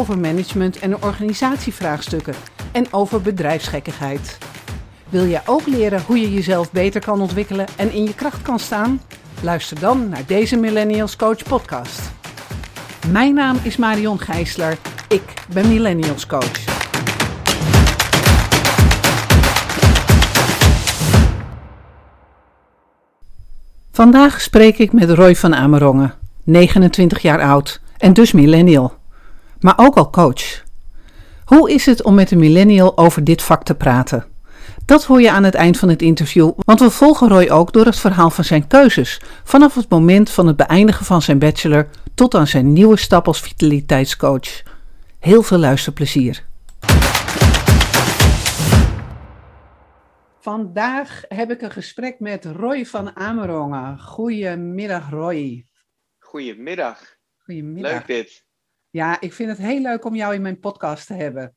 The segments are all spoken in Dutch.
over management en organisatievraagstukken en over bedrijfsgekkigheid. Wil jij ook leren hoe je jezelf beter kan ontwikkelen en in je kracht kan staan? Luister dan naar deze Millennials Coach podcast. Mijn naam is Marion Gijsler. Ik ben Millennials Coach. Vandaag spreek ik met Roy van Amerongen, 29 jaar oud en dus millennial, maar ook al coach. Hoe is het om met een millennial over dit vak te praten? Dat hoor je aan het eind van het interview, want we volgen Roy ook door het verhaal van zijn keuzes, vanaf het moment van het beëindigen van zijn bachelor tot aan zijn nieuwe stap als vitaliteitscoach. Heel veel luisterplezier. Vandaag heb ik een gesprek met Roy van Amerongen. Goedemiddag, Roy. Goedemiddag. Goedemiddag. Leuk dit. Ja, ik vind het heel leuk om jou in mijn podcast te hebben.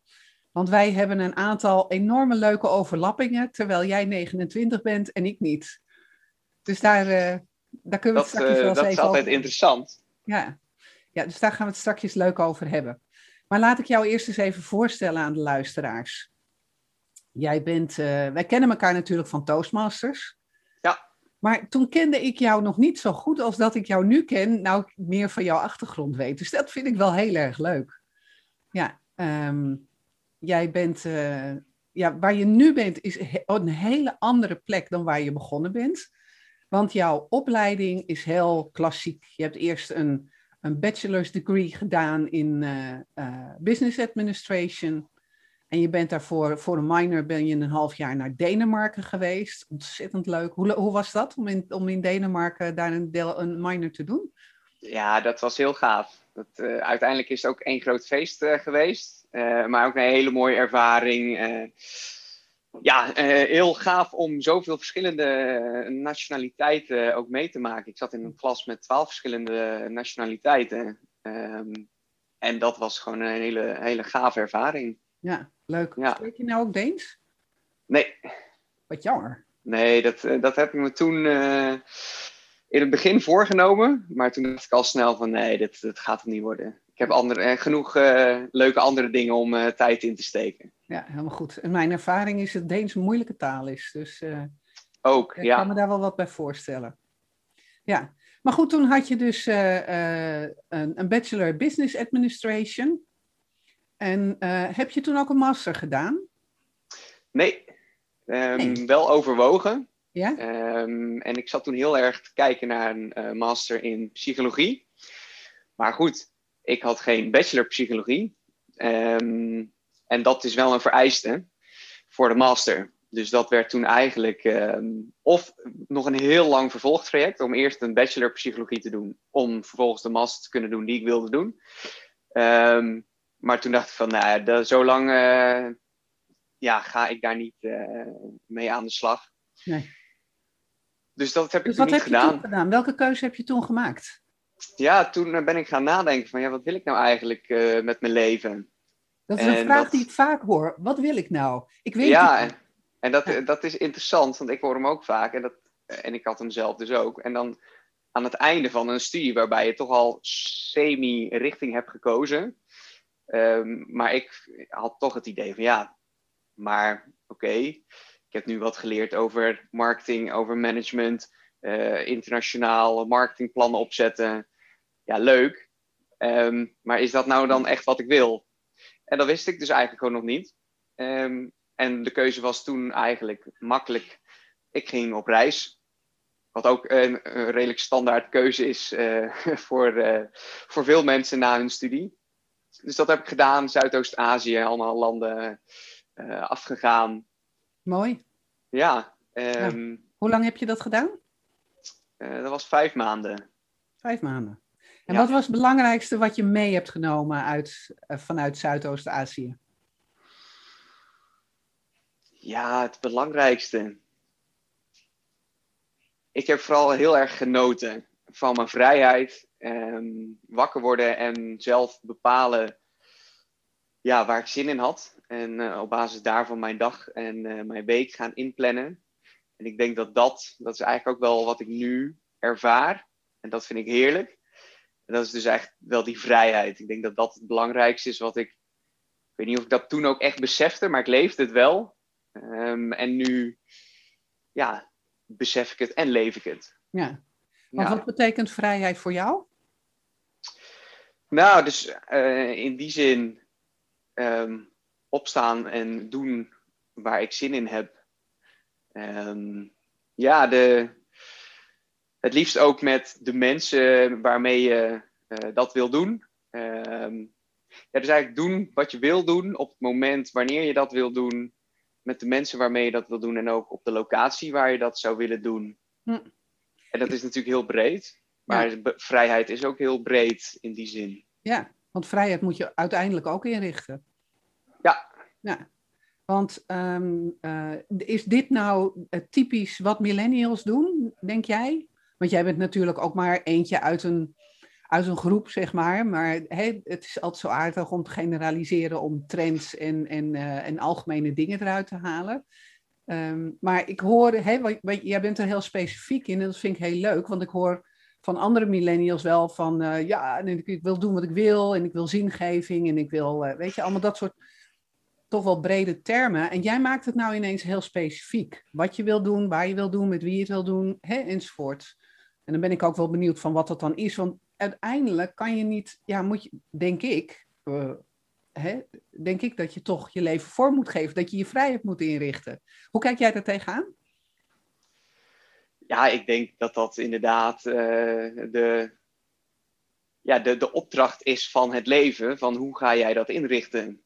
Want wij hebben een aantal enorme leuke overlappingen, terwijl jij 29 bent en ik niet. Dus daar, uh, daar kunnen we Dat, het straks eh, wel dat is altijd over... interessant. Ja. ja, dus daar gaan we het straks leuk over hebben. Maar laat ik jou eerst eens even voorstellen aan de luisteraars. Jij bent, eh, wij kennen elkaar natuurlijk van Toastmasters. Maar toen kende ik jou nog niet zo goed als dat ik jou nu ken. Nou, ik meer van jouw achtergrond weet. Dus dat vind ik wel heel erg leuk. Ja, ehm, jij bent, eh, ja, waar je nu bent is een hele andere plek dan waar je begonnen bent. Want jouw opleiding is heel klassiek. Je hebt eerst een, een bachelor's degree gedaan in eh, eh, business administration. En je bent daarvoor, voor een minor ben je een half jaar naar Denemarken geweest. Ontzettend leuk. Hoe, hoe was dat om in, om in Denemarken daar een, deel, een minor te doen? Ja, dat was heel gaaf. Dat, eh, uiteindelijk is het ook één groot feest eh, geweest. Eh, maar ook een hele mooie ervaring. Ja, heel gaaf om zoveel verschillende nationaliteiten ook mee te maken. Ik zat in een klas met twaalf verschillende nationaliteiten. Ehm, en dat was gewoon een hele, hele gave ervaring. Ja, leuk. Ja. Spreek je nou ook Deens? Nee, Wat jammer. Nee, dat, eh, dat heb ik me toen eh, in het begin voorgenomen. Maar toen dacht ik al snel van nee, dit, dit gaat het niet worden. Ik heb andere, eh, genoeg leuke andere dingen om tijd in te steken. Ja, helemaal goed. En mijn ervaring is dat Deens een moeilijke taal is. Dus Ook, ik kan me daar wel wat bij voorstellen. Ja, maar goed, toen had je dus een, een bachelor business administration. En eh, heb je toen ook een master gedaan? Nee, Ehm, Nee. wel overwogen. Ja? Ehm, en ik zat toen heel erg te kijken naar een eh, master in psychologie. Maar goed, ik had geen bachelor psychologie. Ehm, en dat is wel een vereiste voor de master. Dus dat werd toen eigenlijk of nog een heel lang vervolgtraject om eerst een bachelor psychologie te doen, om vervolgens de master te kunnen doen die ik wilde doen. Ehm, maar toen dacht ik van, nou ja, dat- zo lang eh, ja, ga ik daar niet eh, mee aan de slag. Nee. Dus dat heb ik Dus toen wat niet heb je gedaan. toen gedaan? Welke keuze heb je toen gemaakt? Ja, toen eh, ben ik gaan nadenken van, ja, wat wil ik nou eigenlijk met mijn leven? Dat is een En vraag dat- die ik vaak hoor. Wat wil ik nou? Ik weet ja, het en, niet. en dat, Ja. dat is interessant, want ik hoor hem ook vaak. En, dat, en ik had hem zelf dus ook. En dan aan het einde van een studie waarbij je toch al semi-richting hebt gekozen. Ehm, maar ik had toch het idee van ja, maar oké, ik heb nu wat geleerd over marketing, over management, eh, internationaal marketingplannen opzetten. Ja, leuk. Ehm, maar is dat nou dan echt wat ik wil? En dat wist ik dus eigenlijk gewoon nog niet. Ehm, en de keuze was toen eigenlijk makkelijk. Ik ging op reis. Wat ook een, een redelijk standaard keuze is eh, voor, eh, voor veel mensen na hun studie. Dus dat heb ik gedaan. Zuidoost-Azië, allemaal landen eh, afgegaan. Mooi. Ja, ehm, Hoe lang heb je dat gedaan? eh, dat was vijf maanden. Vijf maanden. En Ja. wat was het belangrijkste wat je mee hebt genomen uit, eh, vanuit Zuidoost-Azië? Ja, het belangrijkste. Ik heb vooral heel erg genoten van mijn vrijheid. Um, wakker worden en zelf bepalen ja, waar ik zin in had. En uh, op basis daarvan mijn dag en uh, mijn week gaan inplannen. En ik denk dat dat, dat is eigenlijk ook wel wat ik nu ervaar. En dat vind ik heerlijk. En dat is dus echt wel die vrijheid. Ik denk dat dat het belangrijkste is wat ik. Ik weet niet of ik dat toen ook echt besefte, maar ik leefde het wel. Um, en nu, ja, besef ik het en leef ik het. Ja. Want ja. wat betekent vrijheid voor jou? Nou, dus uh, in die zin um, opstaan en doen waar ik zin in heb. Um, ja, de, het liefst ook met de mensen waarmee je uh, dat wil doen. Um, ja, dus eigenlijk doen wat je wil doen op het moment wanneer je dat wil doen. Met de mensen waarmee je dat wil doen en ook op de locatie waar je dat zou willen doen. Hm. En dat is natuurlijk heel breed. Maar ja. vrijheid is ook heel breed in die zin. Ja, want vrijheid moet je uiteindelijk ook inrichten. Ja. ja. Want um, uh, is dit nou uh, typisch wat millennials doen, denk jij? Want jij bent natuurlijk ook maar eentje uit een, uit een groep, zeg maar. Maar hey, het is altijd zo aardig om te generaliseren om trends en, en, uh, en algemene dingen eruit te halen. Um, maar ik hoor, hey, jij bent er heel specifiek in en dat vind ik heel leuk, want ik hoor van andere millennials wel van uh, ja, en ik, wil doen wat ik wil en ik wil zingeving en ik wil, uh, weet je, allemaal dat soort toch wel brede termen. En jij maakt het nou ineens heel specifiek. Wat je wil doen, waar je wil doen, met wie je het wil doen, hè, enzovoort. En dan ben ik ook wel benieuwd van wat dat dan is. Want uiteindelijk kan je niet, ja, moet je, denk ik, uh, hè, denk ik dat je toch je leven voor moet geven, dat je je vrijheid moet inrichten. Hoe kijk jij daar tegenaan? Ja, ik denk dat dat inderdaad uh, de, ja, de, de opdracht is van het leven. Van hoe ga jij dat inrichten?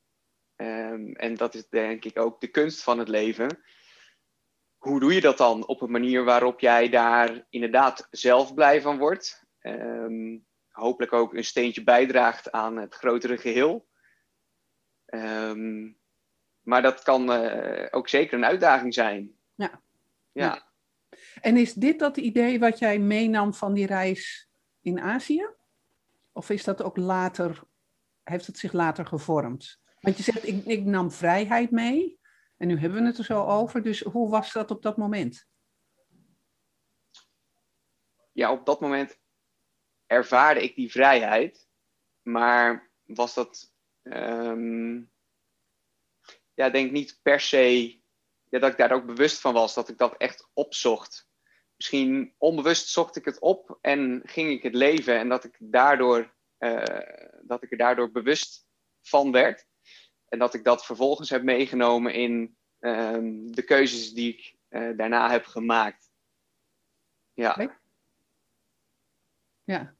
Um, en dat is denk ik ook de kunst van het leven. Hoe doe je dat dan op een manier waarop jij daar inderdaad zelf blij van wordt? Um, hopelijk ook een steentje bijdraagt aan het grotere geheel. Um, maar dat kan uh, ook zeker een uitdaging zijn. Ja. ja. En is dit dat idee wat jij meenam van die reis in Azië? Of is dat ook later, heeft het zich later gevormd? Want je zegt, ik, ik nam vrijheid mee. En nu hebben we het er zo over. Dus hoe was dat op dat moment? Ja, op dat moment ervaarde ik die vrijheid. Maar was dat, um, ja, denk niet per se ja, dat ik daar ook bewust van was. Dat ik dat echt opzocht. Misschien onbewust zocht ik het op en ging ik het leven. En dat ik, daardoor, uh, dat ik er daardoor bewust van werd. En dat ik dat vervolgens heb meegenomen in um, de keuzes die ik uh, daarna heb gemaakt. Ja. Ja.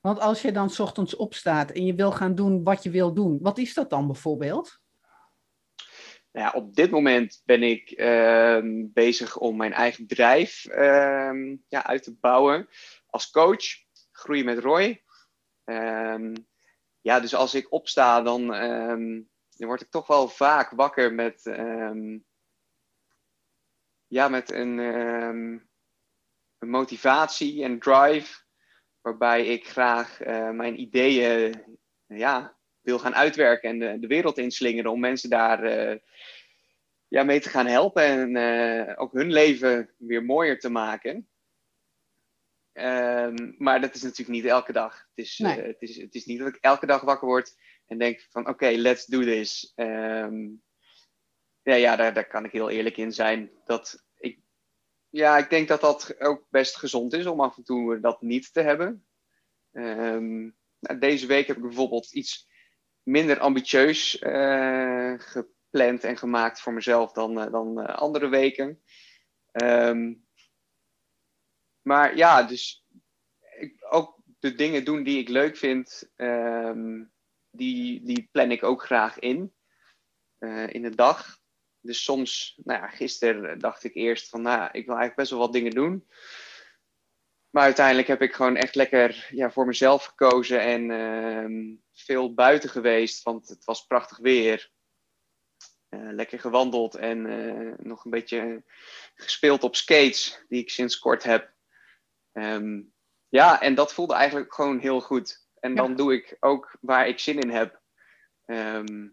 Want als je dan ochtends opstaat en je wil gaan doen wat je wil doen, wat is dat dan bijvoorbeeld? Nou ja, op dit moment ben ik uh, bezig om mijn eigen bedrijf uh, ja, uit te bouwen als coach. Groeien met Roy. Um, ja, dus als ik opsta, dan dan word ik toch wel vaak wakker met, ja, met een, een, motivatie en drive, waarbij ik graag uh, mijn ideeën ja, wil gaan uitwerken en de, de wereld inslingeren om mensen daar uh, ja, mee te gaan helpen en uh, ook hun leven weer mooier te maken. Um, maar dat is natuurlijk niet elke dag. Het is, nee. het, is, het is niet dat ik elke dag wakker word en denk van oké, okay, let's do this. Um, ja, ja daar, daar kan ik heel eerlijk in zijn. Dat ik, ja, ik denk dat dat ook best gezond is om af en toe dat niet te hebben. Um, nou, deze week heb ik bijvoorbeeld iets minder ambitieus uh, gepland en gemaakt voor mezelf dan, uh, dan uh, andere weken. Um, maar ja, dus ik, ook de dingen doen die ik leuk vind, um, die, die plan ik ook graag in. In de dag. Dus soms, nou ja, gisteren dacht ik eerst van, nou, ik wil eigenlijk best wel wat dingen doen. Maar uiteindelijk heb ik gewoon echt lekker ja, voor mezelf gekozen en uh, veel buiten geweest, want het was prachtig weer. lekker gewandeld en nog een beetje gespeeld op skates, die ik sinds kort heb. Ehm, ja, en dat voelde eigenlijk gewoon heel goed. En dan doe ik ook waar ik zin in heb. Ehm,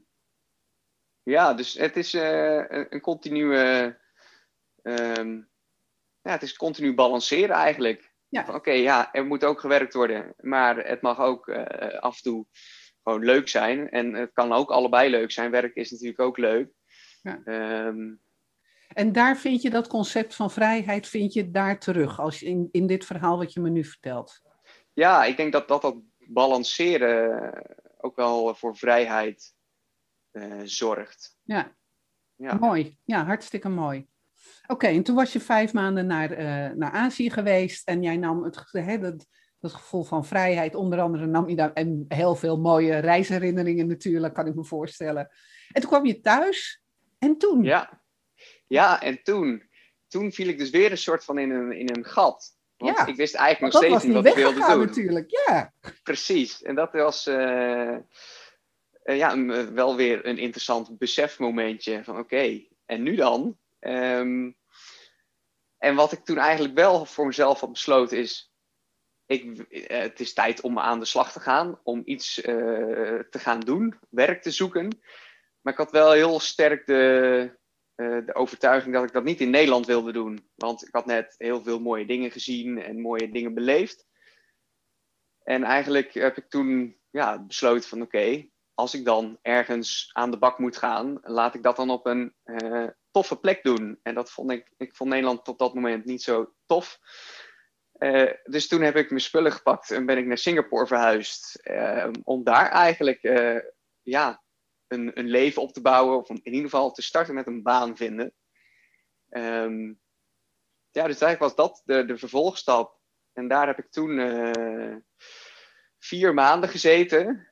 ja, dus het is een, een continue. Um, ja, het is continu balanceren eigenlijk. Ja. Oké, ja, er moet ook gewerkt worden. Maar het mag ook uh, af en toe gewoon leuk zijn. En het kan ook allebei leuk zijn. Werk is natuurlijk ook leuk. Ja. Um, en daar vind je dat concept van vrijheid, vind je daar terug, als je in, in dit verhaal wat je me nu vertelt? Ja, ik denk dat dat, dat balanceren ook wel voor vrijheid uh, zorgt. Ja. ja, mooi. Ja, hartstikke mooi. Oké, en toen was je vijf maanden naar, uh, naar Azië geweest en jij nam het, hè, dat, dat gevoel van vrijheid, onder andere nam je daar en heel veel mooie reisherinneringen natuurlijk, kan ik me voorstellen. En toen kwam je thuis en toen? Ja, ja en toen, toen viel ik dus weer een soort van in een, in een gat. Want ja, ik wist eigenlijk nog steeds niet wat ik wilde doen. natuurlijk, ja. Precies, en dat was uh, ja, wel weer een interessant besefmomentje van oké, en nu dan? Um, en wat ik toen eigenlijk wel voor mezelf had besloten is, ik, eh, het is tijd om aan de slag te gaan, om iets uh, te gaan doen, werk te zoeken. Maar ik had wel heel sterk de, uh, de overtuiging dat ik dat niet in Nederland wilde doen. Want ik had net heel veel mooie dingen gezien en mooie dingen beleefd. En eigenlijk heb ik toen ja, besloten van oké, als ik dan ergens aan de bak moet gaan, laat ik dat dan op een toffe plek doen. En dat vond ik, ik vond Nederland tot dat moment niet zo tof. Uh, dus toen heb ik mijn spullen gepakt en ben ik naar Singapore verhuisd. Uh, om daar eigenlijk uh, ja, een, een leven op te bouwen. Of in ieder geval te starten met een baan vinden. Um, ja, dus eigenlijk was dat de, de vervolgstap. En daar heb ik toen vier maanden gezeten.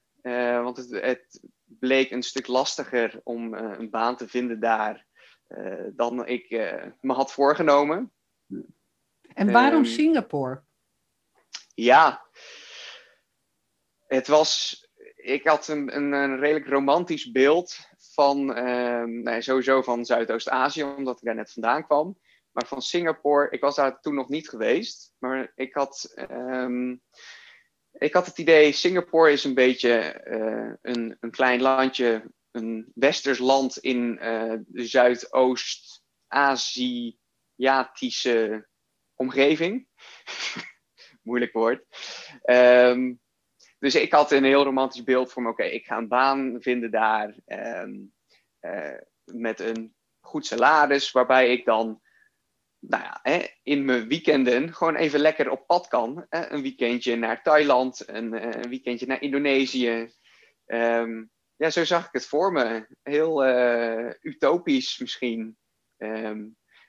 want het, het, bleek een stuk lastiger om een baan te vinden daar. Eh, dan ik eh, me had voorgenomen. En waarom ehm, Singapore? Ja, het was. Ik had een, een, een redelijk romantisch beeld van, um, nee, sowieso van Zuidoost-Azië, omdat ik daar net vandaan kwam. Maar van Singapore, ik was daar toen nog niet geweest. Maar ik had, um, ik had het idee, Singapore is een beetje uh, een, een klein landje een westers land in uh, de Zuidoost-Aziatische omgeving. Moeilijk woord. Um, dus ik had een heel romantisch beeld van, oké, ik ga een baan vinden daar um, uh, met een goed salaris, waarbij ik dan nou ja, hè, in mijn weekenden gewoon even lekker op pad kan. Hè? Een weekendje naar Thailand, een, eh, een weekendje naar Indonesië. Um, ja, zo zag ik het voor me. Heel uh, utopisch misschien.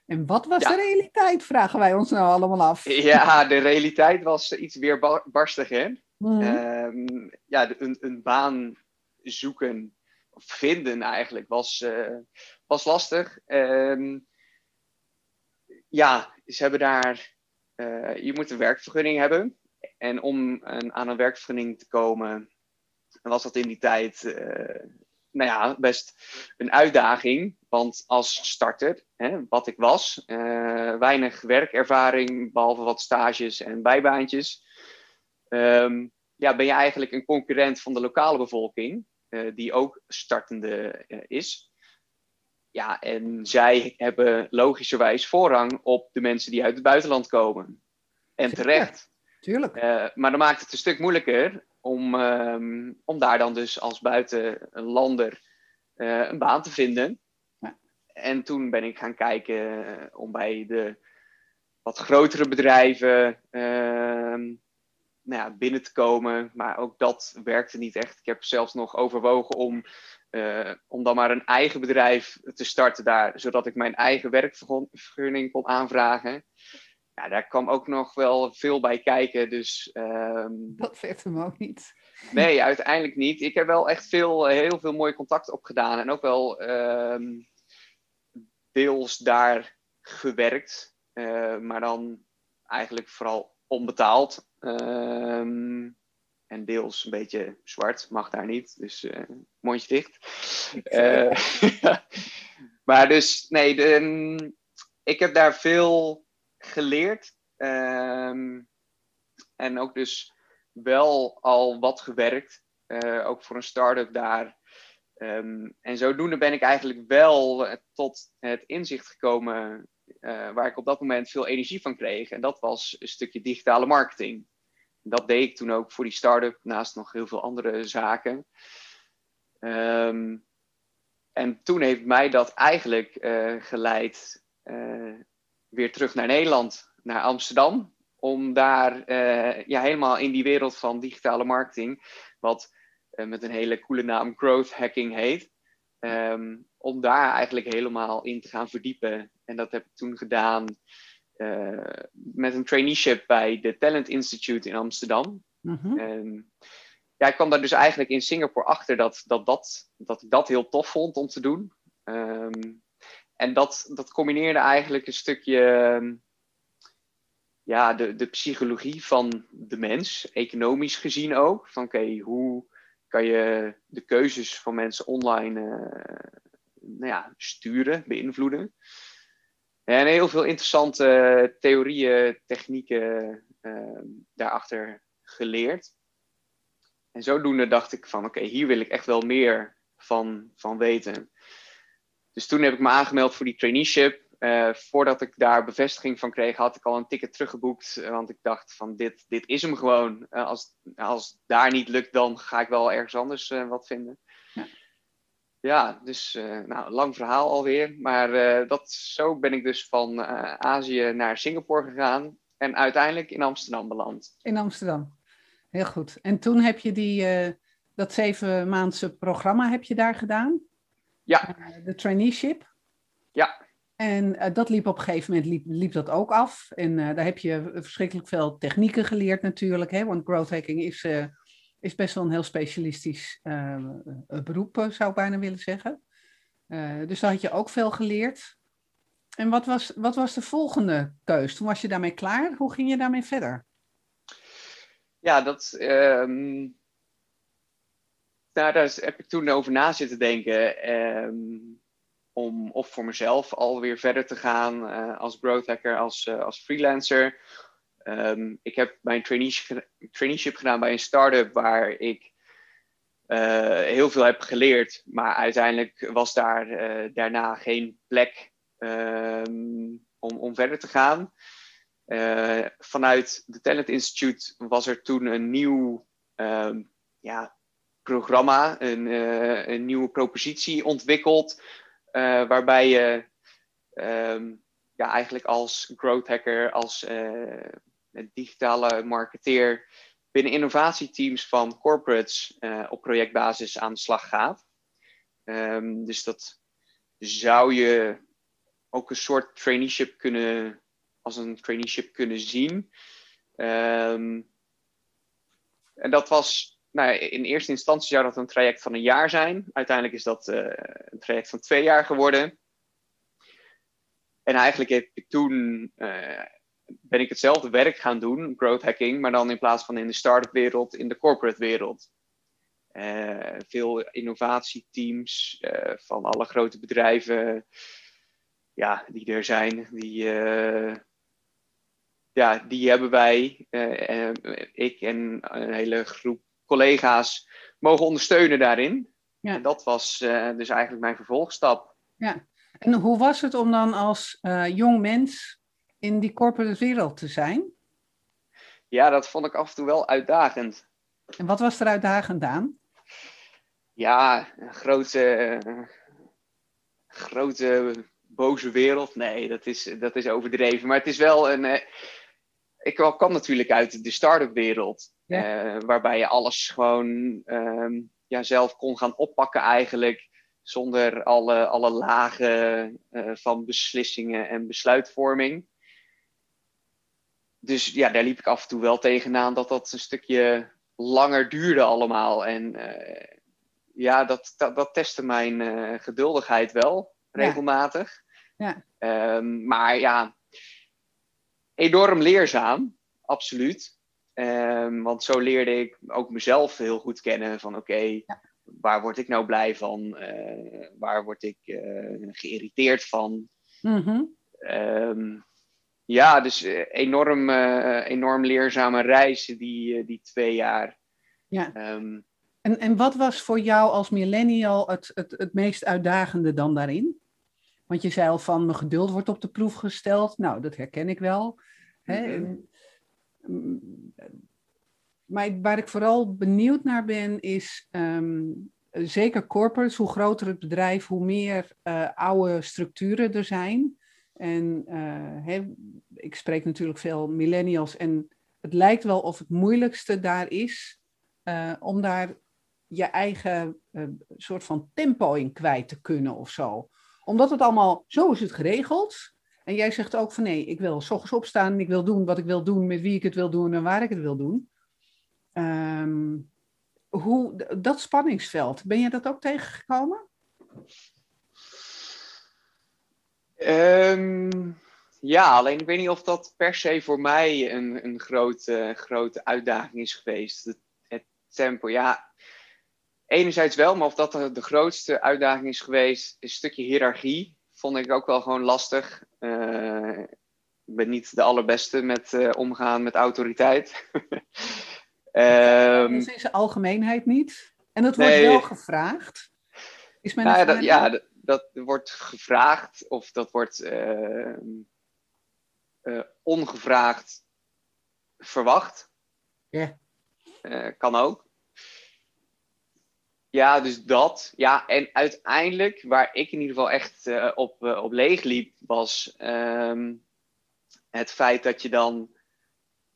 En wat was de realiteit, vragen wij ons nou allemaal af. Ja, de realiteit was iets weer barstiger. Mm um, ja, een, een baan zoeken, of vinden eigenlijk, was, uh, was lastig. Um, ja, ze hebben daar, uh, je moet een werkvergunning hebben. En om een, aan een werkvergunning te komen, was dat in die tijd uh, nou ja, best een uitdaging. Want als starter, hè, wat ik was, uh, weinig werkervaring, behalve wat stages en bijbaantjes. Um, ja, ben je eigenlijk een concurrent van de lokale bevolking, uh, die ook startende is. Ja, en zij hebben logischerwijs voorrang op de mensen die uit het buitenland komen. En terecht. Tuurlijk. maar dan maakt het een stuk moeilijker om, um, om daar dan dus als buitenlander uh, een baan te vinden. Ja. En toen ben ik gaan kijken uh, om bij de wat grotere bedrijven uh, nou ja, binnen te komen. Maar ook dat werkte niet echt. Ik heb zelfs nog overwogen om, uh, om dan maar een eigen bedrijf te starten daar, zodat ik mijn eigen werkvergunning kon aanvragen ja, daar kwam ook nog wel veel bij kijken. Dus, um... Dat werd hem ook niet. Nee, uiteindelijk niet. Ik heb wel echt veel, heel veel mooie contacten opgedaan. En ook wel um, deels daar gewerkt. Uh, maar dan eigenlijk vooral onbetaald. Um, en deels een beetje zwart, mag daar niet, dus uh, mondje dicht. maar dus, nee, de, ik heb daar veel geleerd. Ehm, en ook dus wel al wat gewerkt, ook voor een start-up daar. Um, en zodoende ben ik eigenlijk wel tot het inzicht gekomen uh, waar ik op dat moment veel energie van kreeg. En dat was een stukje digitale marketing. Dat deed ik toen ook voor die start-up, naast nog heel veel andere zaken. Um, en toen heeft mij dat eigenlijk uh, geleid weer terug naar Nederland, naar Amsterdam. Om daar ja, helemaal in die wereld van digitale marketing, wat met een hele coole naam growth hacking heet. Um, om daar eigenlijk helemaal in te gaan verdiepen. En dat heb ik toen gedaan uh, met een traineeship bij de Talent Institute in Amsterdam. En, ja, ik kwam daar dus eigenlijk in Singapore achter dat, dat, dat, dat ik dat heel tof vond om te doen. Um, en dat, dat combineerde eigenlijk een stukje ja, de, de psychologie van de mens, economisch gezien ook. Van oké, hoe kan je de keuzes van mensen online uh, nou ja, sturen, beïnvloeden. En heel veel interessante theorieën, technieken uh, daarachter geleerd. En zodoende dacht ik van oké, hier wil ik echt wel meer van, van weten. Dus toen heb ik me aangemeld voor die traineeship. Uh, voordat ik daar bevestiging van kreeg, had ik al een ticket teruggeboekt. Want ik dacht van dit, dit is hem gewoon. Uh, als, als daar niet lukt, dan ga ik wel ergens anders uh, wat vinden. Ja. Ja, dus nou, lang verhaal alweer. Maar dat, zo ben ik dus van Azië naar Singapore gegaan. En uiteindelijk in Amsterdam beland. In Amsterdam. Heel goed. En toen heb je die, dat zeven maandse programma heb je daar gedaan? Ja. de traineeship? Ja. En dat liep op een gegeven moment liep, liep dat ook af. En daar heb je verschrikkelijk veel technieken geleerd natuurlijk. Hè? Want growth hacking is is best wel een heel specialistisch beroep, eh, zou ik bijna willen zeggen. Dus daar had je ook veel geleerd. En wat was, wat was de volgende keus? Toen was je daarmee klaar. Hoe ging je daarmee verder? Ja, dat. Um, nou, daar heb ik toen over na zitten denken. Um, om of voor mezelf alweer verder te gaan uh, als growth hacker, als, uh, als freelancer. Um, ik heb mijn traineeship, gedaan bij een start-up waar ik uh, heel veel heb geleerd. Maar uiteindelijk was daar daarna geen plek um, om, om verder te gaan. Vanuit de Talent Institute was er toen een nieuw ja, programma, een, een, nieuwe propositie ontwikkeld. waarbij je ja, eigenlijk als growth hacker, als digitale marketeer binnen innovatieteams van corporates op projectbasis aan de slag gaat. Um, dus dat zou je ook een soort traineeship kunnen, als een traineeship kunnen zien. Um, en dat was, nou, in eerste instantie zou dat een traject van een jaar zijn. Uiteindelijk is dat uh, een traject van twee jaar geworden. En eigenlijk heb ik toen uh, ben ik hetzelfde werk gaan doen, growth hacking, maar dan in plaats van in de start-up wereld, in de corporate wereld. Uh, veel innovatieteams van alle grote bedrijven ja, die er zijn, die, ja, die hebben wij, ik en een hele groep collega's, mogen ondersteunen daarin. Ja. En dat was dus eigenlijk mijn vervolgstap. Ja, en hoe was het om dan als jong mens in die corporate wereld te zijn? Ja, dat vond ik af en toe wel uitdagend. En wat was er uitdagend aan? Ja, een grote, grote boze wereld. Nee, dat is, dat is overdreven. Maar het is wel een. Eh, ik kwam natuurlijk uit de start-up wereld. Ja. Uh, waarbij je alles gewoon uh, ja, zelf kon gaan oppakken eigenlijk. Zonder alle, alle lagen uh, van beslissingen en besluitvorming dus ja, daar liep ik af en toe wel tegenaan dat dat een stukje langer duurde allemaal. En uh, ja, dat, dat, dat testte mijn geduldigheid wel regelmatig. Ja. ja. Um, maar ja, enorm leerzaam, absoluut. Ehm, want zo leerde ik ook mezelf heel goed kennen van oké, waar word ik nou blij van? Eh, waar word ik uh, geïrriteerd van? Mhm. Ehm, ja, dus enorm, enorm leerzame reis die, die twee jaar. Ja. Ehm, en, en wat was voor jou als millennial het, het, het meest uitdagende dan daarin? Want je zei al van mijn geduld wordt op de proef gesteld. Nou, dat herken ik wel. Hè? Mhm. Maar waar ik vooral benieuwd naar ben, is ehm, zeker corporates, hoe groter het bedrijf, hoe meer uh, oude structuren er zijn. En uh, ik spreek natuurlijk veel millennials en het lijkt wel of het moeilijkste daar is uh, om daar je eigen soort van tempo in kwijt te kunnen of zo. Omdat het allemaal, zo is het geregeld. En jij zegt ook van nee, ik wil s ochtends opstaan ik wil doen wat ik wil doen, met wie ik het wil doen en waar ik het wil doen. Um, hoe, dat spanningsveld, ben je dat ook tegengekomen? Um, ja, alleen ik weet niet of dat per se voor mij een, een grote, grote uitdaging is geweest. Het, tempo, ja. Enerzijds wel, maar of dat de grootste uitdaging is geweest, is een stukje hiërarchie. Vond ik ook wel gewoon lastig. Uh, ik ben niet de allerbeste met uh, omgaan met autoriteit. Um, dus in zijn algemeenheid niet. En het wordt wel gevraagd. Is mijn nou, dat, ja, dat, dat, wordt gevraagd of dat wordt uh, uh, ongevraagd verwacht. Ja. Yeah. kan ook. Ja, dus dat. Ja, en uiteindelijk, waar ik in ieder geval echt uh, op, uh, op leeg liep, was um, het feit dat je dan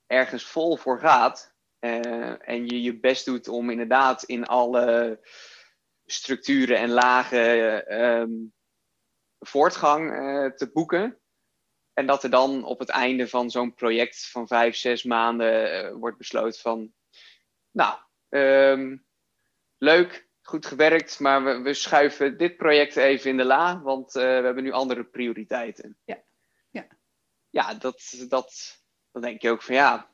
ergens vol voor gaat. Uh, en je je best doet om inderdaad in alle structuren en lagen um, voortgang te boeken. En dat er dan op het einde van zo'n project van vijf, zes maanden wordt besloten van, nou, um, leuk, goed gewerkt, maar we, we, schuiven dit project even in de la, want uh, we hebben nu andere prioriteiten. Ja, ja. ja dat, dat, dan denk je ook van ja,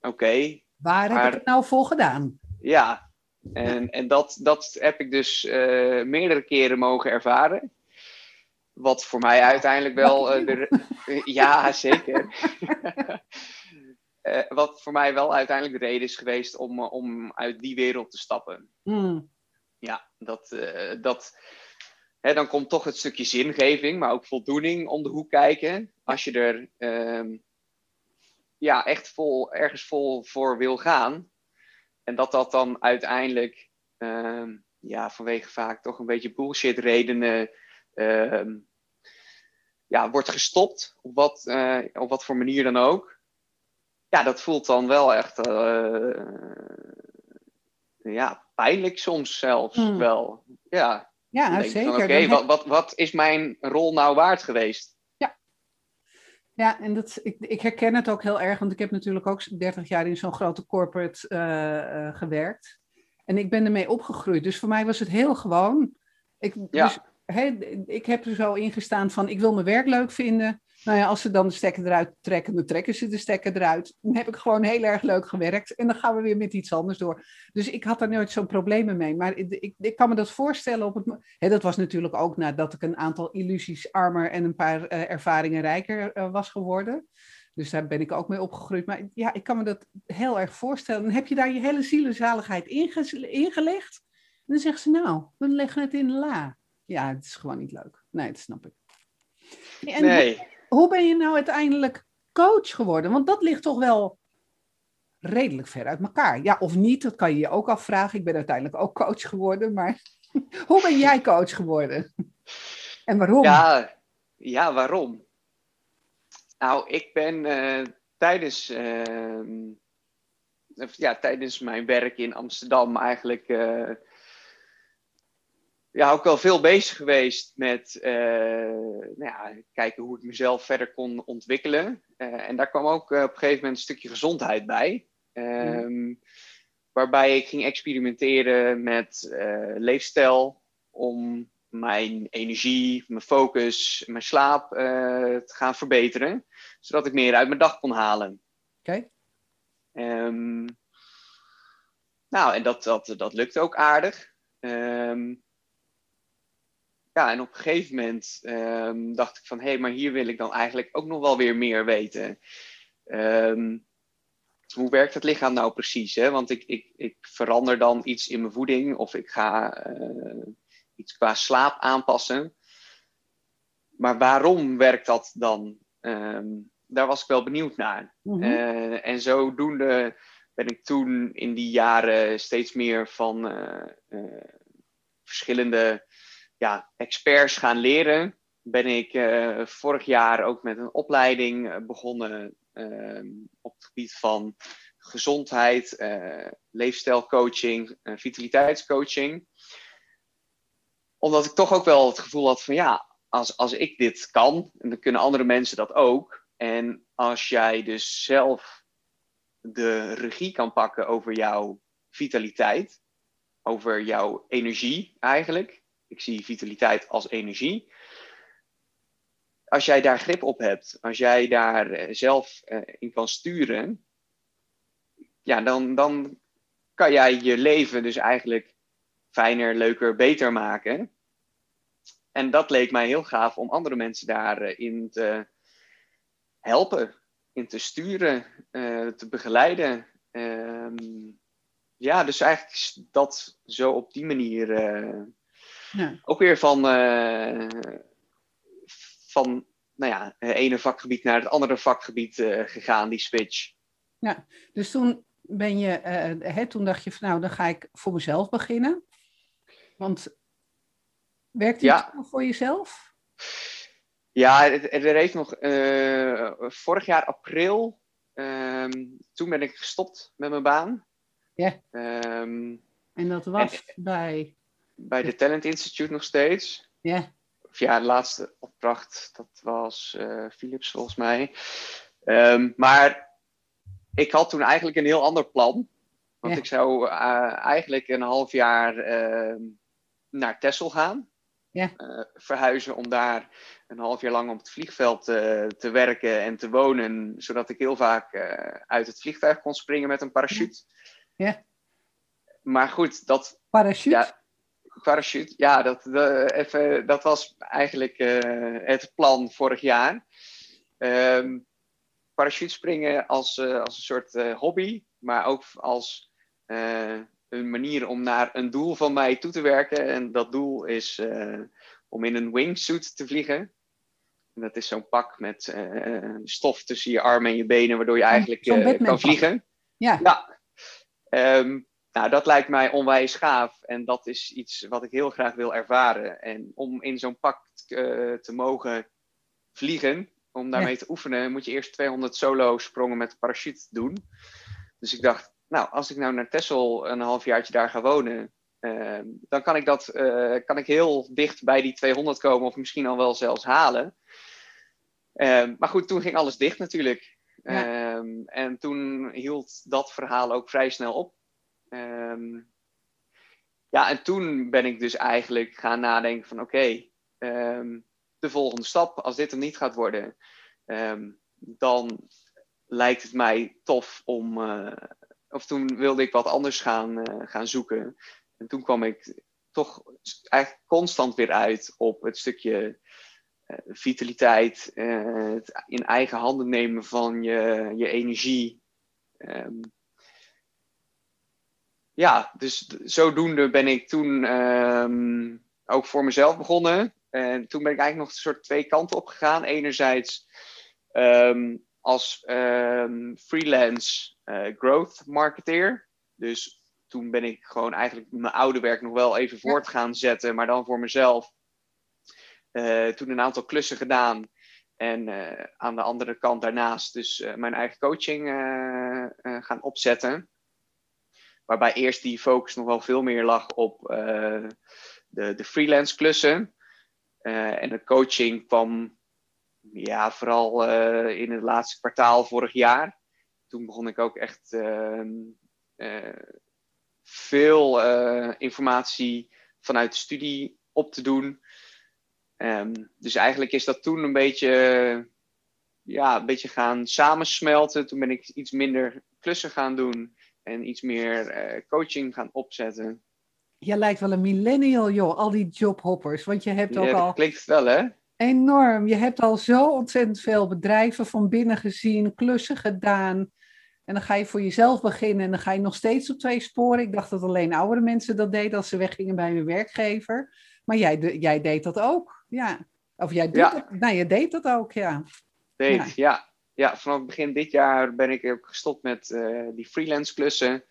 oké. Okay, Waar maar, heb ik het nou voor gedaan? Ja, en, en dat, dat heb ik dus uh, meerdere keren mogen ervaren. Wat voor mij uiteindelijk wel. Uh, de, ja, zeker. Uh, wat voor mij wel uiteindelijk de reden is geweest om, uh, om uit die wereld te stappen. Mm. Ja, dat, uh, dat, hè, dan komt toch het stukje zingeving, maar ook voldoening om de hoek kijken. Als je er um, ja, echt vol, ergens vol voor wil gaan. En dat dat dan uiteindelijk, um, ja, vanwege vaak toch een beetje bullshit redenen, um, ja, wordt gestopt. Op wat, op wat voor manier dan ook ja, dat voelt dan wel echt uh, ja, pijnlijk soms zelfs Hmm. wel. Ja, Ja, zeker. oké, wat, wat, wat is mijn rol nou waard geweest? Ja, en dat, ik, ik herken het ook heel erg, want ik heb natuurlijk ook 30 jaar in zo'n grote corporate eh, eh, gewerkt. En ik ben ermee opgegroeid. Dus voor mij was het heel gewoon. Ik, Ja. dus, hè, ik heb er zo ingestaan van, ik wil mijn werk leuk vinden. Nou ja, als ze dan de stekker eruit trekken, dan trekken ze de stekker eruit. Dan heb ik gewoon heel erg leuk gewerkt. En dan gaan we weer met iets anders door. Dus ik had daar nooit zo'n problemen mee. Maar ik, ik, kan me dat voorstellen op het... Hè, dat was natuurlijk ook nadat ik een aantal illusies armer en een paar eh, ervaringen rijker eh, was geworden. Dus daar ben ik ook mee opgegroeid. Maar ja, ik kan me dat heel erg voorstellen. Dan heb je daar je hele zielenzaligheid inge- ingelegd. En dan zeggen ze, nou, we leggen het in la. Ja, het is gewoon niet leuk. Nee, dat snap ik. Nee, hoe ben je nou uiteindelijk coach geworden? Want dat ligt toch wel redelijk ver uit elkaar. Ja, of niet, dat kan je je ook afvragen. Ik ben uiteindelijk ook coach geworden, maar hoe ben jij coach geworden? En waarom? ja, ja, waarom? Nou, ik ben eh, tijdens, ehm, ja, tijdens mijn werk in Amsterdam eigenlijk eh, ja, ook wel veel bezig geweest met eh, nou ja, kijken hoe ik mezelf verder kon ontwikkelen. Eh, en daar kwam ook eh, op een gegeven moment een stukje gezondheid bij. Ehm, Waarbij ik ging experimenteren met leefstijl om mijn energie, mijn focus, mijn slaap te gaan verbeteren. Zodat ik meer uit mijn dag kon halen. Oké. Ehm, nou, en dat, dat, dat lukt ook aardig. Ehm, ja, en op een gegeven moment ehm, dacht ik van, hé, hey, maar hier wil ik dan eigenlijk ook nog wel weer meer weten. hoe werkt het lichaam nou precies? Hè? Want ik, ik, ik verander dan iets in mijn voeding of ik ga uh, iets qua slaap aanpassen. Maar waarom werkt dat dan? daar was ik wel benieuwd naar. Mm en zodoende ben ik toen in die jaren steeds meer van uh, uh, verschillende ja, experts gaan leren. Ben ik uh, vorig jaar ook met een opleiding begonnen ehm, op het gebied van gezondheid, leefstijlcoaching, vitaliteitscoaching. Omdat ik toch ook wel het gevoel had van ja, als, als ik dit kan, dan kunnen andere mensen dat ook. En als jij dus zelf de regie kan pakken over jouw vitaliteit, over jouw energie eigenlijk. Ik zie vitaliteit als energie. Als jij daar grip op hebt, als jij daar eh, zelf eh, in kan sturen, ja, dan, dan kan jij je leven dus eigenlijk fijner, leuker, beter maken. En dat leek mij heel gaaf om andere mensen daarin te helpen in te sturen, te begeleiden. Um, ja, dus eigenlijk dat zo op die manier ja. ook weer van, uh, van nou ja, het ene vakgebied naar het andere vakgebied gegaan, die switch. Ja, dus toen ben je, hè, toen dacht je van nou, dan ga ik voor mezelf beginnen. Want werkt het ja. voor jezelf? Ja, er heeft nog vorig jaar april, um, toen ben ik gestopt met mijn baan. Ja. Um, en dat was bij? Bij de Talent Institute nog steeds. Ja. Of ja, de laatste opdracht, dat was uh, Philips volgens mij. Um, maar ik had toen eigenlijk een heel ander plan. Want ik zou uh, eigenlijk een half jaar naar Texel gaan. Ja. verhuizen om daar een half jaar lang op het vliegveld te werken en te wonen, zodat ik heel vaak uit het vliegtuig kon springen met een parachute. Ja. Maar goed, dat. Parachute? Parachute, ja, dat, de, even, dat was eigenlijk uh, het plan vorig jaar. Um, parachute springen als, als een soort hobby, maar ook als een manier om naar een doel van mij toe te werken. En dat doel is om in een wingsuit te vliegen. En dat is zo'n pak met stof tussen je armen en je benen, waardoor je eigenlijk kan vliegen. Ja. ja. Um, nou, dat lijkt mij onwijs gaaf. En dat is iets wat ik heel graag wil ervaren. En om in zo'n pak uh, te mogen vliegen, om daarmee te oefenen, moet je eerst 200 solo sprongen met de parachute doen. Dus ik dacht, nou, als ik nou naar Texel een halfjaartje daar ga wonen, uh, dan kan ik, dat, uh, kan ik heel dicht bij die 200 komen, of misschien al wel zelfs halen. Um, maar goed, toen ging alles dicht natuurlijk. Ja. Um, en toen hield dat verhaal ook vrij snel op. Um, ja, en toen ben ik dus eigenlijk gaan nadenken van oké, okay, de volgende stap, als dit er niet gaat worden, dan lijkt het mij tof om, uh, of toen wilde ik wat anders gaan, uh, gaan zoeken. En toen kwam ik toch eigenlijk constant weer uit op het stukje uh, vitaliteit, het in eigen handen nemen van je, je energie. Ja, dus zodoende ben ik toen um, ook voor mezelf begonnen. En toen ben ik eigenlijk nog een soort twee kanten op gegaan. Enerzijds um, als freelance uh, growth marketeer. Dus toen ben ik gewoon eigenlijk mijn oude werk nog wel even voort gaan zetten, maar dan voor mezelf. Uh, toen een aantal klussen gedaan. En uh, aan de andere kant daarnaast dus mijn eigen coaching gaan opzetten. Waarbij eerst die focus nog wel veel meer lag op de, de freelance klussen. en de coaching kwam ja, vooral in het laatste kwartaal vorig jaar. Toen begon ik ook echt ehm, veel informatie vanuit de studie op te doen. Um, dus eigenlijk is dat toen een beetje, ja, een beetje gaan samensmelten. Toen ben ik iets minder klussen gaan doen en iets meer coaching gaan opzetten. Je lijkt wel een millennial, joh, al die jobhoppers. Want je hebt ook ja, al. Klinkt wel, hè? Enorm. Je hebt al zo ontzettend veel bedrijven van binnen gezien, klussen gedaan. En dan ga je voor jezelf beginnen en dan ga je nog steeds op twee sporen. Ik dacht dat alleen oudere mensen dat deden als ze weggingen bij hun werkgever. Maar jij, jij deed dat ook, ja. Of jij doet ja. dat, nou, je deed dat ook, ja. Deed, ja. ja. Ja. vanaf begin dit jaar ben ik ook gestopt met uh, die freelance klussen.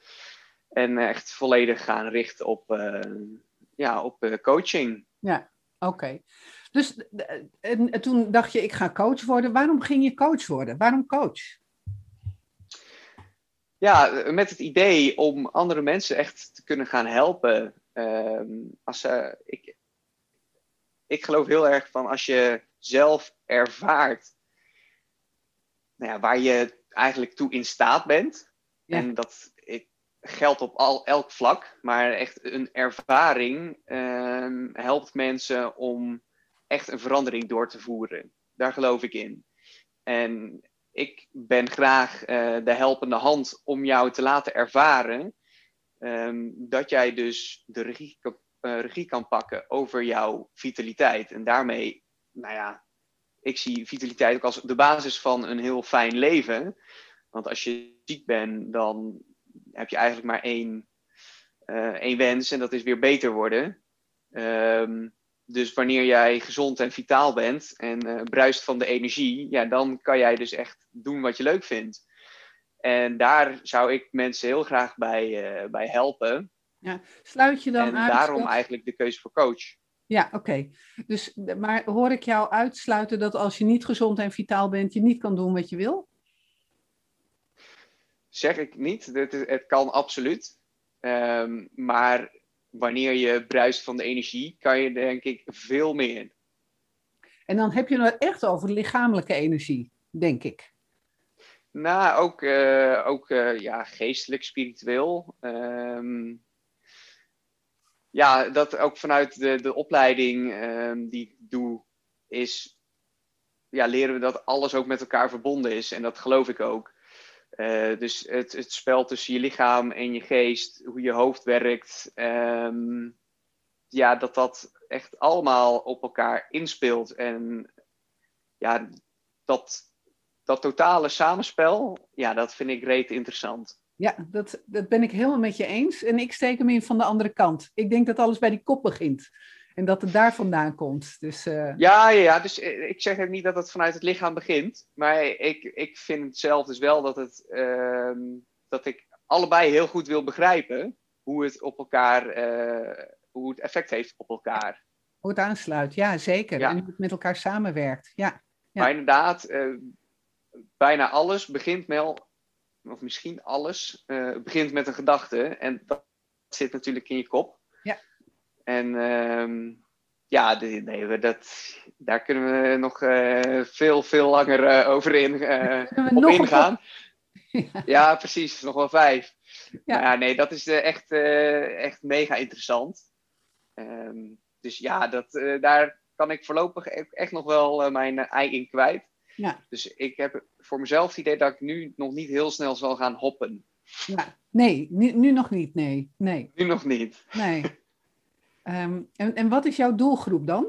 En echt volledig gaan richten op, uh, ja, op coaching. Ja, oké. Dus en, en toen dacht je, ik ga coach worden. Waarom ging je coach worden? Waarom coach? Ja, met het idee om andere mensen echt te kunnen gaan helpen. Um, als, uh, ik, ik geloof heel erg van als je zelf ervaart nou ja, waar je eigenlijk toe in staat bent. Ja. En dat ik, geldt op al, elk vlak, maar echt een ervaring um, helpt mensen om echt een verandering door te voeren. Daar geloof ik in. En ik ben graag uh, de helpende hand om jou te laten ervaren um, dat jij dus de regie, uh, regie kan pakken over jouw vitaliteit. En daarmee, nou ja, ik zie vitaliteit ook als de basis van een heel fijn leven. Want als je ziek bent, dan heb je eigenlijk maar één, uh, één wens en dat is weer beter worden. Um, dus wanneer jij gezond en vitaal bent en uh, bruist van de energie, ja, dan kan jij dus echt doen wat je leuk vindt. En daar zou ik mensen heel graag bij, uh, bij helpen. Ja, sluit je dan en uit? daarom eigenlijk de keuze voor coach. Ja, oké. Okay. Dus, maar hoor ik jou uitsluiten dat als je niet gezond en vitaal bent, je niet kan doen wat je wil? Zeg ik niet. Het, het kan absoluut. Um, maar wanneer je bruist van de energie, kan je denk ik veel meer. En dan heb je het echt over lichamelijke energie, denk ik. Nou, ook, uh, ook uh, ja, geestelijk, spiritueel. Um, ja, dat ook vanuit de, de opleiding um, die ik doe, is, ja, leren we dat alles ook met elkaar verbonden is. En dat geloof ik ook. Uh, dus het, het spel tussen je lichaam en je geest, hoe je hoofd werkt, um, ja, dat dat echt allemaal op elkaar inspeelt. En ja, dat, dat totale samenspel, ja, dat vind ik reet interessant. Ja, dat, dat ben ik helemaal met je eens. En ik steek hem in van de andere kant. Ik denk dat alles bij die kop begint. En dat het daar vandaan komt. Dus, uh... ja, ja, ja, dus ik zeg ook niet dat het vanuit het lichaam begint. Maar ik, ik vind zelf dus wel dat, het, uh, dat ik allebei heel goed wil begrijpen hoe het op elkaar, uh, hoe het effect heeft op elkaar. Hoe het aansluit, ja, zeker. Ja. En hoe het met elkaar samenwerkt. Ja. ja. Maar inderdaad, eh, bijna alles begint wel, of misschien alles, begint met een gedachte. En dat zit natuurlijk in je kop. En um, ja, nee, dat, daar kunnen we nog uh, veel, veel langer uh, over in, uh, op ingaan. Ja. ja. precies. Nog wel vijf. Ja, ja nee, dat is echt, echt mega interessant. Um, dus ja, dat, daar kan ik voorlopig echt nog wel mijn ei in kwijt. Ja. Dus ik heb voor mezelf het idee dat ik nu nog niet heel snel zal gaan hoppen. Ja. Nee, nu, nu nog niet. Nee. nee. Nu nog niet. Nee. Um, en, en wat is jouw doelgroep dan?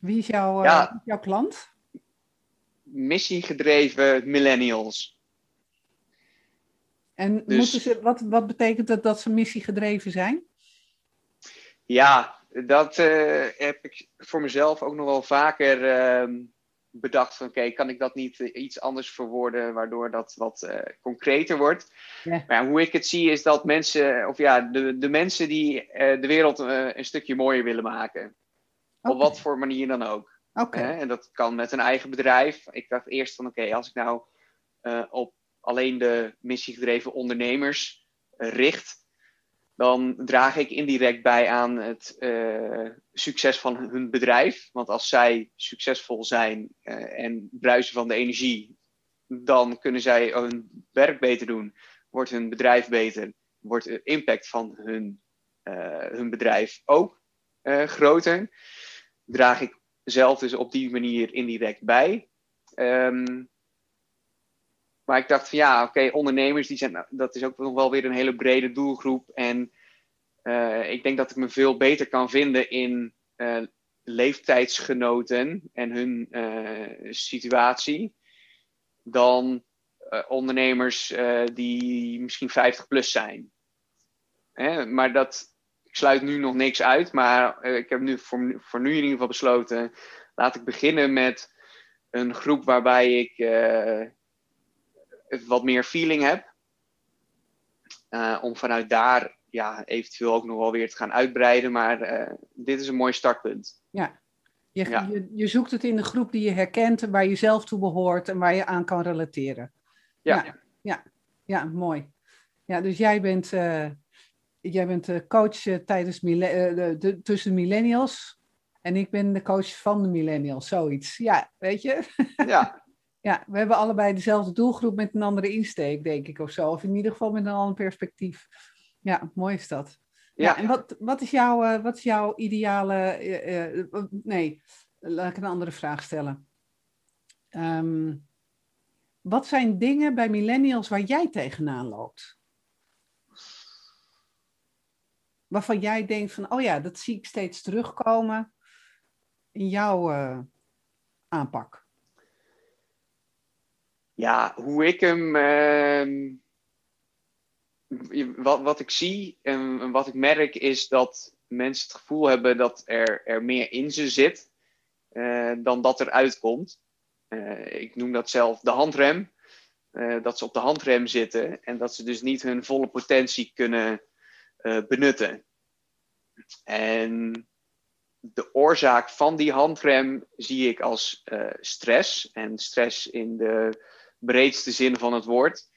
Wie is, jouw, ja, uh, jouw klant? Missiegedreven millennials. En dus, moeten ze, wat, wat betekent dat dat ze missiegedreven zijn? Ja, dat uh, heb ik voor mezelf ook nog wel vaker uh, bedacht. Van oké, kan ik dat niet uh, iets anders verwoorden, waardoor dat wat uh, concreter wordt. Ja. Maar hoe ik het zie is dat mensen, of ja, de, de mensen die uh, de wereld een stukje mooier willen maken. Okay. Op wat voor manier dan ook. Okay. en dat kan met een eigen bedrijf. Ik dacht eerst van oké, als ik nou op alleen de missiegedreven ondernemers richt, dan draag ik indirect bij aan het uh, succes van hun bedrijf. Want als zij succesvol zijn uh, en bruisen van de energie, dan kunnen zij hun werk beter doen. Wordt hun bedrijf beter, wordt de impact van hun, uh, hun bedrijf ook groter. Draag ik zelf dus op die manier indirect bij. Um, Maar ik dacht van ja, oké, ondernemers, die zijn, dat is ook nog wel weer een hele brede doelgroep. En uh, ik denk dat ik me veel beter kan vinden in uh, leeftijdsgenoten en hun uh, situatie. Dan ondernemers die misschien 50 plus zijn. Hè? Maar dat, ik sluit nu nog niks uit. Maar ik heb nu voor, voor nu in ieder geval besloten. Laat ik beginnen met een groep waarbij ik wat meer feeling heb. om vanuit daar ja, eventueel ook nog wel weer te gaan uitbreiden. Maar uh, dit is een mooi startpunt. Ja. Je, ja. Je, je, zoekt het in de groep die je herkent, waar je zelf toe behoort en waar je aan kan relateren. Ja, ja, ja, ja mooi. Ja, dus jij bent, uh, jij bent de coach uh, tijdens de, de, tussen millennials en ik ben de coach van de millennials, zoiets. Ja, weet je? Ja. ja, we hebben allebei dezelfde doelgroep met een andere insteek, denk ik, of zo. Of in ieder geval met een ander perspectief. Ja, mooi is dat. Ja, en wat, wat, is jouw, uh, wat is jouw ideale. Uh, nee, laat ik een andere vraag stellen. Um, wat zijn dingen bij millennials waar jij tegenaan loopt? Waarvan jij denkt van, oh ja, dat zie ik steeds terugkomen in jouw aanpak. Ja, hoe ik hem ehm, wat, wat ik zie en, wat ik merk is dat mensen het gevoel hebben dat er, er meer in ze zit uh, dan dat er uitkomt. Uh, ik noem dat zelf de handrem. Uh, dat ze op de handrem zitten en dat ze dus niet hun volle potentie kunnen benutten. En de oorzaak van die handrem zie ik als stress. En stress in de breedste zin van het woord.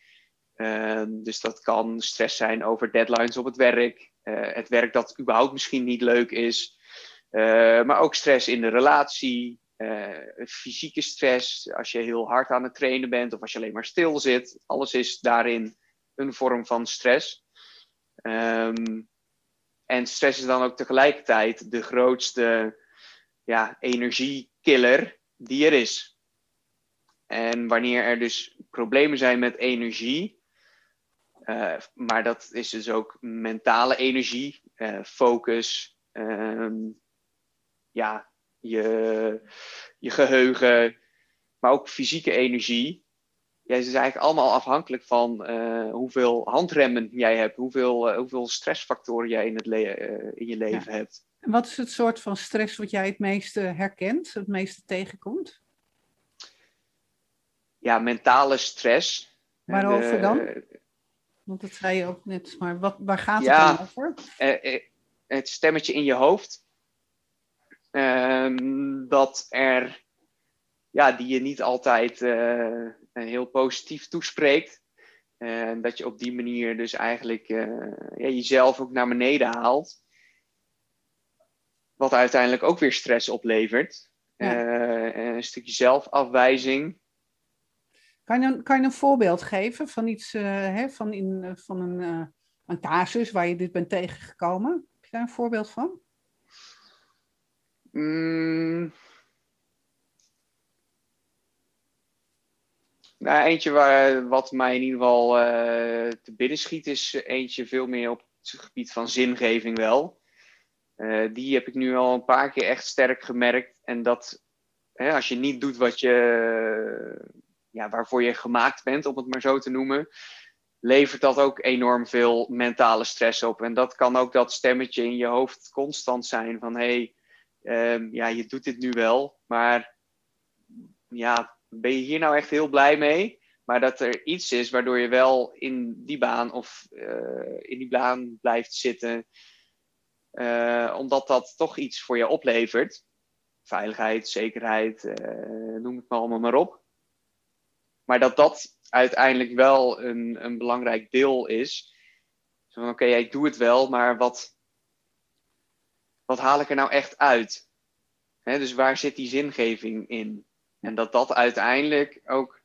Ehm, dus dat kan stress zijn over deadlines op het werk, uh, het werk dat überhaupt misschien niet leuk is, uh, maar ook stress in de relatie, uh, fysieke stress als je heel hard aan het trainen bent of als je alleen maar stil zit. Alles is daarin een vorm van stress. Um, en stress is dan ook tegelijkertijd de grootste ja, energiekiller die er is. En wanneer er dus problemen zijn met energie, uh, maar dat is dus ook mentale energie, uh, focus, um, ja, je, je geheugen, maar ook fysieke energie. Ja, het is eigenlijk allemaal afhankelijk van uh, hoeveel handremmen jij hebt, hoeveel, hoeveel stressfactoren jij in, het in je leven ja. hebt. En wat is het soort van stress wat jij het meeste herkent, het meeste tegenkomt? Ja, mentale stress. Waarover dan? Want dat zei je ook net, maar wat, waar gaat het dan over? Uh, uh, het stemmetje in je hoofd. Uh, dat er, ja, die je niet altijd heel positief toespreekt. En dat je op die manier dus eigenlijk ja, jezelf ook naar beneden haalt. Wat uiteindelijk ook weer stress oplevert. Ja. een stukje zelfafwijzing. Kan je, kan een voorbeeld geven van iets, uh, hè, van, in, uh, van een, uh, een casus waar je dit bent tegengekomen? Heb je daar een voorbeeld van? Mm. Nou, eentje waar, wat mij in ieder geval te binnen schiet, is eentje veel meer op het gebied van zingeving wel. die heb ik nu al een paar keer echt sterk gemerkt. En dat hè, als je niet doet wat je ja, waarvoor je gemaakt bent, om het maar zo te noemen, levert dat ook enorm veel mentale stress op. En dat kan ook dat stemmetje in je hoofd constant zijn van hé, hey, um, ja, je doet dit nu wel, maar ja, ben je hier nou echt heel blij mee? Maar dat er iets is waardoor je wel in die baan of uh, in die baan blijft zitten, uh, omdat dat toch iets voor je oplevert. Veiligheid, zekerheid, uh, noem het maar allemaal maar op. Maar dat dat uiteindelijk wel een, een belangrijk deel is. Van oké, okay, ik doe het wel, maar wat, wat haal ik er nou echt uit? dus waar zit die zingeving in? En dat dat uiteindelijk ook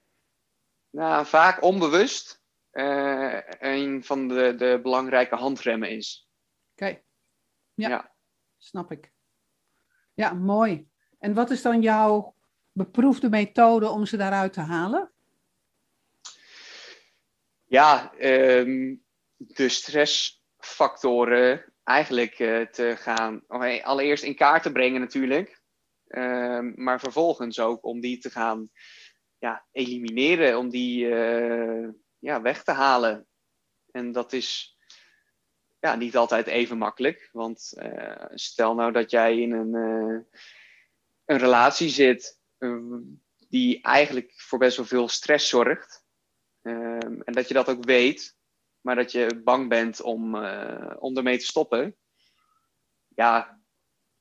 nou, vaak onbewust uh, een van de, de belangrijke handremmen is. Oké, ja, ja, snap ik. Ja, mooi. En wat is dan jouw beproefde methode om ze daaruit te halen? Ja, ehm, de stressfactoren eigenlijk uh, te gaan, okay, allereerst in kaart te brengen natuurlijk, um, maar vervolgens ook om die te gaan ja, elimineren, om die uh, ja, weg te halen. En dat is ja, niet altijd even makkelijk, want uh, stel nou dat jij in een, een relatie zit die eigenlijk voor best wel veel stress zorgt. Um, en dat je dat ook weet, maar dat je bang bent om, uh, om ermee te stoppen. Ja,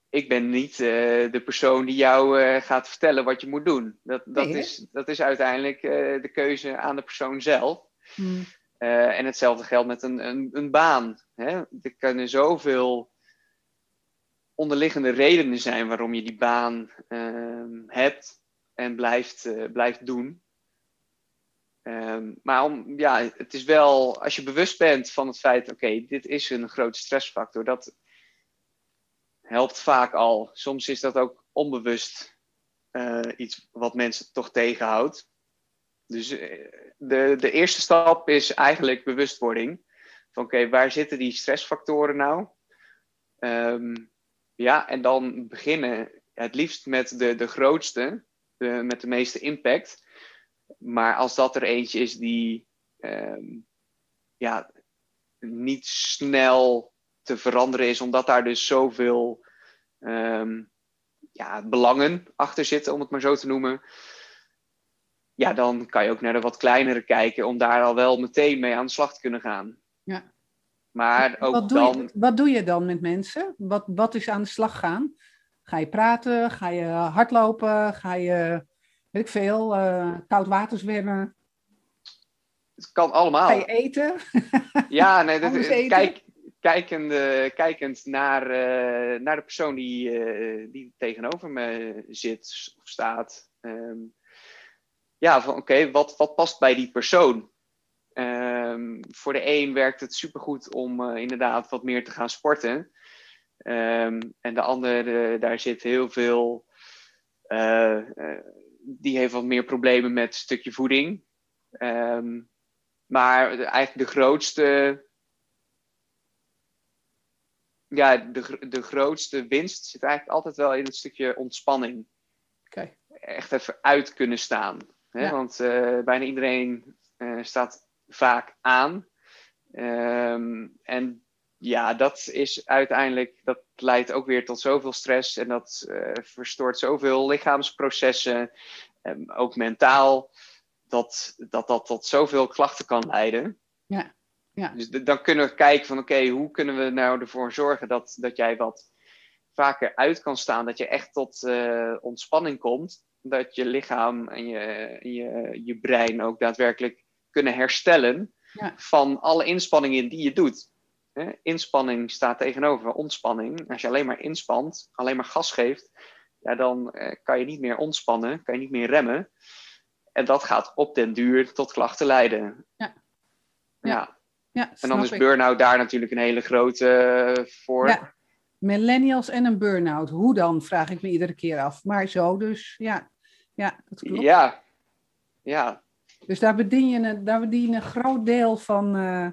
ik ben niet uh, de persoon die jou uh, gaat vertellen wat je moet doen. Dat, dat, nee, is, dat is uiteindelijk de keuze aan de persoon zelf. Hmm. en hetzelfde geldt met een, een, een baan. Hè? Er kunnen zoveel onderliggende redenen zijn waarom je die baan ehm, hebt en blijft, blijft doen. Um, maar om, ja, het is wel, als je bewust bent van het feit, oké, dit is een grote stressfactor, dat helpt vaak al. Soms is dat ook onbewust uh, iets wat mensen toch tegenhoudt. Dus uh, de, de eerste stap is eigenlijk bewustwording. Van oké, waar zitten die stressfactoren nou? Um, ja, en dan beginnen het liefst met de, de grootste, met de meeste impact. Maar als dat er eentje is die um, ja, niet snel te veranderen is, omdat daar dus zoveel um, ja, belangen achter zitten, om het maar zo te noemen. Ja, dan kan je ook naar de wat kleinere kijken om daar al wel meteen mee aan de slag te kunnen gaan. Ja. Maar ook wat doe dan. Je, wat doe je dan met mensen? Wat, wat is aan de slag gaan? Ga je praten? Ga je hardlopen? Ga je weet ik veel, uh, koud water zwemmen. Het kan allemaal. Ga je eten? Ja, nee, dat, kijk, kijkend, uh, kijkend naar, uh, naar de persoon die, uh, die tegenover me zit of staat. Um, ja, van oké, okay, wat, wat past bij die persoon? Um, voor de een werkt het supergoed om inderdaad wat meer te gaan sporten. Um, en de ander, daar zit heel veel die heeft wat meer problemen met een stukje voeding. Um, maar eigenlijk de grootste. Ja, de, de grootste winst zit eigenlijk altijd wel in het stukje ontspanning. Okay. Echt even uit kunnen staan. Hè? Ja. Want uh, bijna iedereen uh, staat vaak aan. Um, en ja, dat is uiteindelijk, dat leidt ook weer tot zoveel stress en dat uh, verstoort zoveel lichaamsprocessen, um, ook mentaal, dat, dat dat tot zoveel klachten kan leiden. Ja. Ja. Dus de, dan kunnen we kijken van oké, okay, hoe kunnen we nou ervoor zorgen dat, dat jij wat vaker uit kan staan, dat je echt tot uh, ontspanning komt, dat je lichaam en je, je, je brein ook daadwerkelijk kunnen herstellen ja. van alle inspanningen die je doet. Inspanning staat tegenover ontspanning. Als je alleen maar inspant, alleen maar gas geeft, ja, dan eh, kan je niet meer ontspannen, kan je niet meer remmen. En dat gaat op den duur tot klachten leiden. Ja. Ja. ja. ja en dan is burn-out daar natuurlijk een hele grote uh, voor. Ja. Millennials en een burn-out. Hoe dan, vraag ik me iedere keer af. Maar zo dus, ja. Ja, dat klopt. Ja. Ja. Dus daar bedien je een, daar bedien je een groot deel van, uh,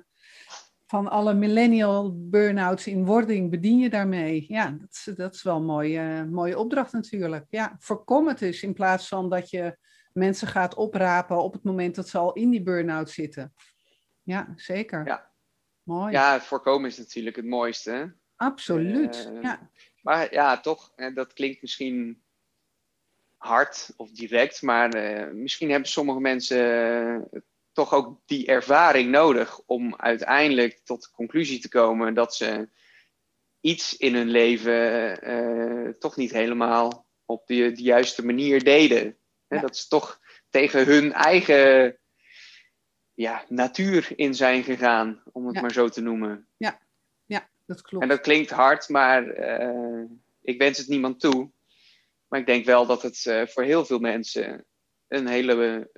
van alle millennial burn-outs in wording bedien je daarmee. Ja, dat is, dat is wel een mooie, mooie opdracht natuurlijk. Ja, voorkom het dus in plaats van dat je mensen gaat oprapen op het moment dat ze al in die burn-out zitten. Ja, zeker. Ja. Mooi. Ja, voorkomen is natuurlijk het mooiste. Absoluut, uh, ja. Maar ja, toch, dat klinkt misschien hard of direct, maar uh, misschien hebben sommige mensen toch ook die ervaring nodig om uiteindelijk tot de conclusie te komen dat ze iets in hun leven uh, toch niet helemaal op de, de juiste manier deden. Ja. Dat ze toch tegen hun eigen ja, natuur in zijn gegaan, om het ja. maar zo te noemen. Ja, ja dat klopt. En dat klinkt hard, maar uh, ik wens het niemand toe. Maar ik denk wel dat het uh, voor heel veel mensen een hele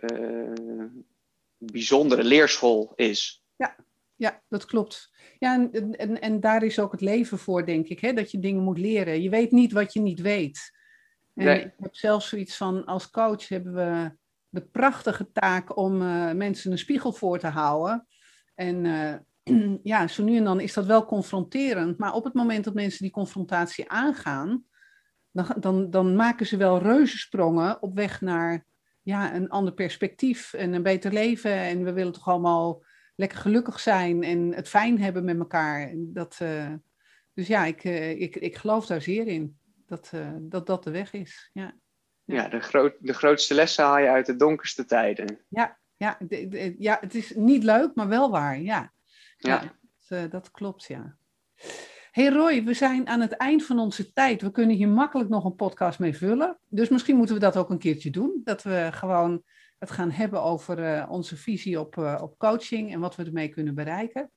bijzondere leerschool is. Ja, ja dat klopt. Ja, en, en, en daar is ook het leven voor, denk ik, hè? dat je dingen moet leren. Je weet niet wat je niet weet. En Nee. ik heb zelfs zoiets van, als coach hebben we de prachtige taak om eh, mensen een spiegel voor te houden. En ja, zo nu en dan is dat wel confronterend. Maar op het moment dat mensen die confrontatie aangaan, dan, dan, dan maken ze wel reuzensprongen op weg naar ja, een ander perspectief en een beter leven. En we willen toch allemaal lekker gelukkig zijn en het fijn hebben met elkaar. Dat, uh, dus ja, ik, uh, ik, ik geloof daar zeer in dat uh, dat, dat de weg is. Ja, ja de, groot, de grootste lessen haal je uit de donkerste tijden. Ja, ja, de, de, ja, het is niet leuk, maar wel waar. Ja, ja. ja dat, dat klopt, ja. Hey Roy, we zijn aan het eind van onze tijd. We kunnen hier makkelijk nog een podcast mee vullen. Dus misschien moeten we dat ook een keertje doen. Dat we gewoon het gaan hebben over uh, onze visie op, uh, op coaching en wat we ermee kunnen bereiken.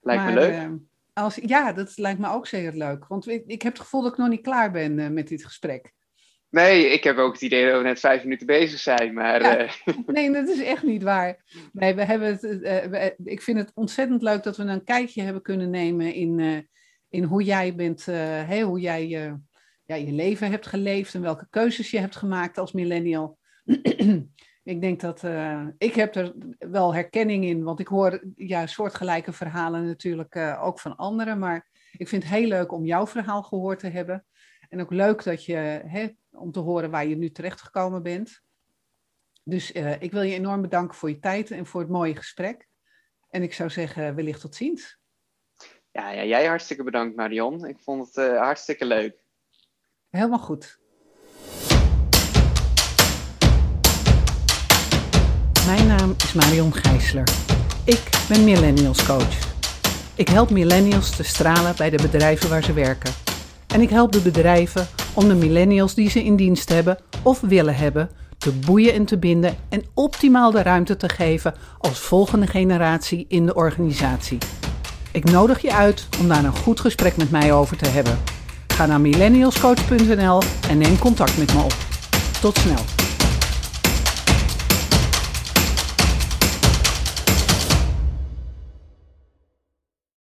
Lijkt maar, me leuk. Uh, als, ja, dat lijkt me ook zeer leuk. Want ik, ik heb het gevoel dat ik nog niet klaar ben met dit gesprek. Nee, ik heb ook het idee dat we net vijf minuten bezig zijn. Maar, ja, nee, dat is echt niet waar. Nee, we hebben het, we, ik vind het ontzettend leuk dat we een kijkje hebben kunnen nemen in in hoe jij bent, uh, hoe jij uh, ja, je leven hebt geleefd en welke keuzes je hebt gemaakt als millennial. ik denk dat uh, ik heb er wel herkenning in, want ik hoor ja, soortgelijke verhalen natuurlijk ook van anderen. Maar ik vind het heel leuk om jouw verhaal gehoord te hebben. En ook leuk dat je, hè, om te horen waar je nu terechtgekomen bent. Dus ik wil je enorm bedanken voor je tijd en voor het mooie gesprek. En ik zou zeggen, wellicht tot ziens. Ja, ja, jij hartstikke bedankt Marion. Ik vond het uh, hartstikke leuk. Helemaal goed. Mijn naam is Marion Gijsler. Ik ben Millennials Coach. Ik help millennials te stralen bij de bedrijven waar ze werken. En ik help de bedrijven om de millennials die ze in dienst hebben of willen hebben te boeien en te binden en optimaal de ruimte te geven als volgende generatie in de organisatie. Ik nodig je uit om daar een goed gesprek met mij over te hebben. Ga naar millennialscoach.nl en neem contact met me op. Tot snel.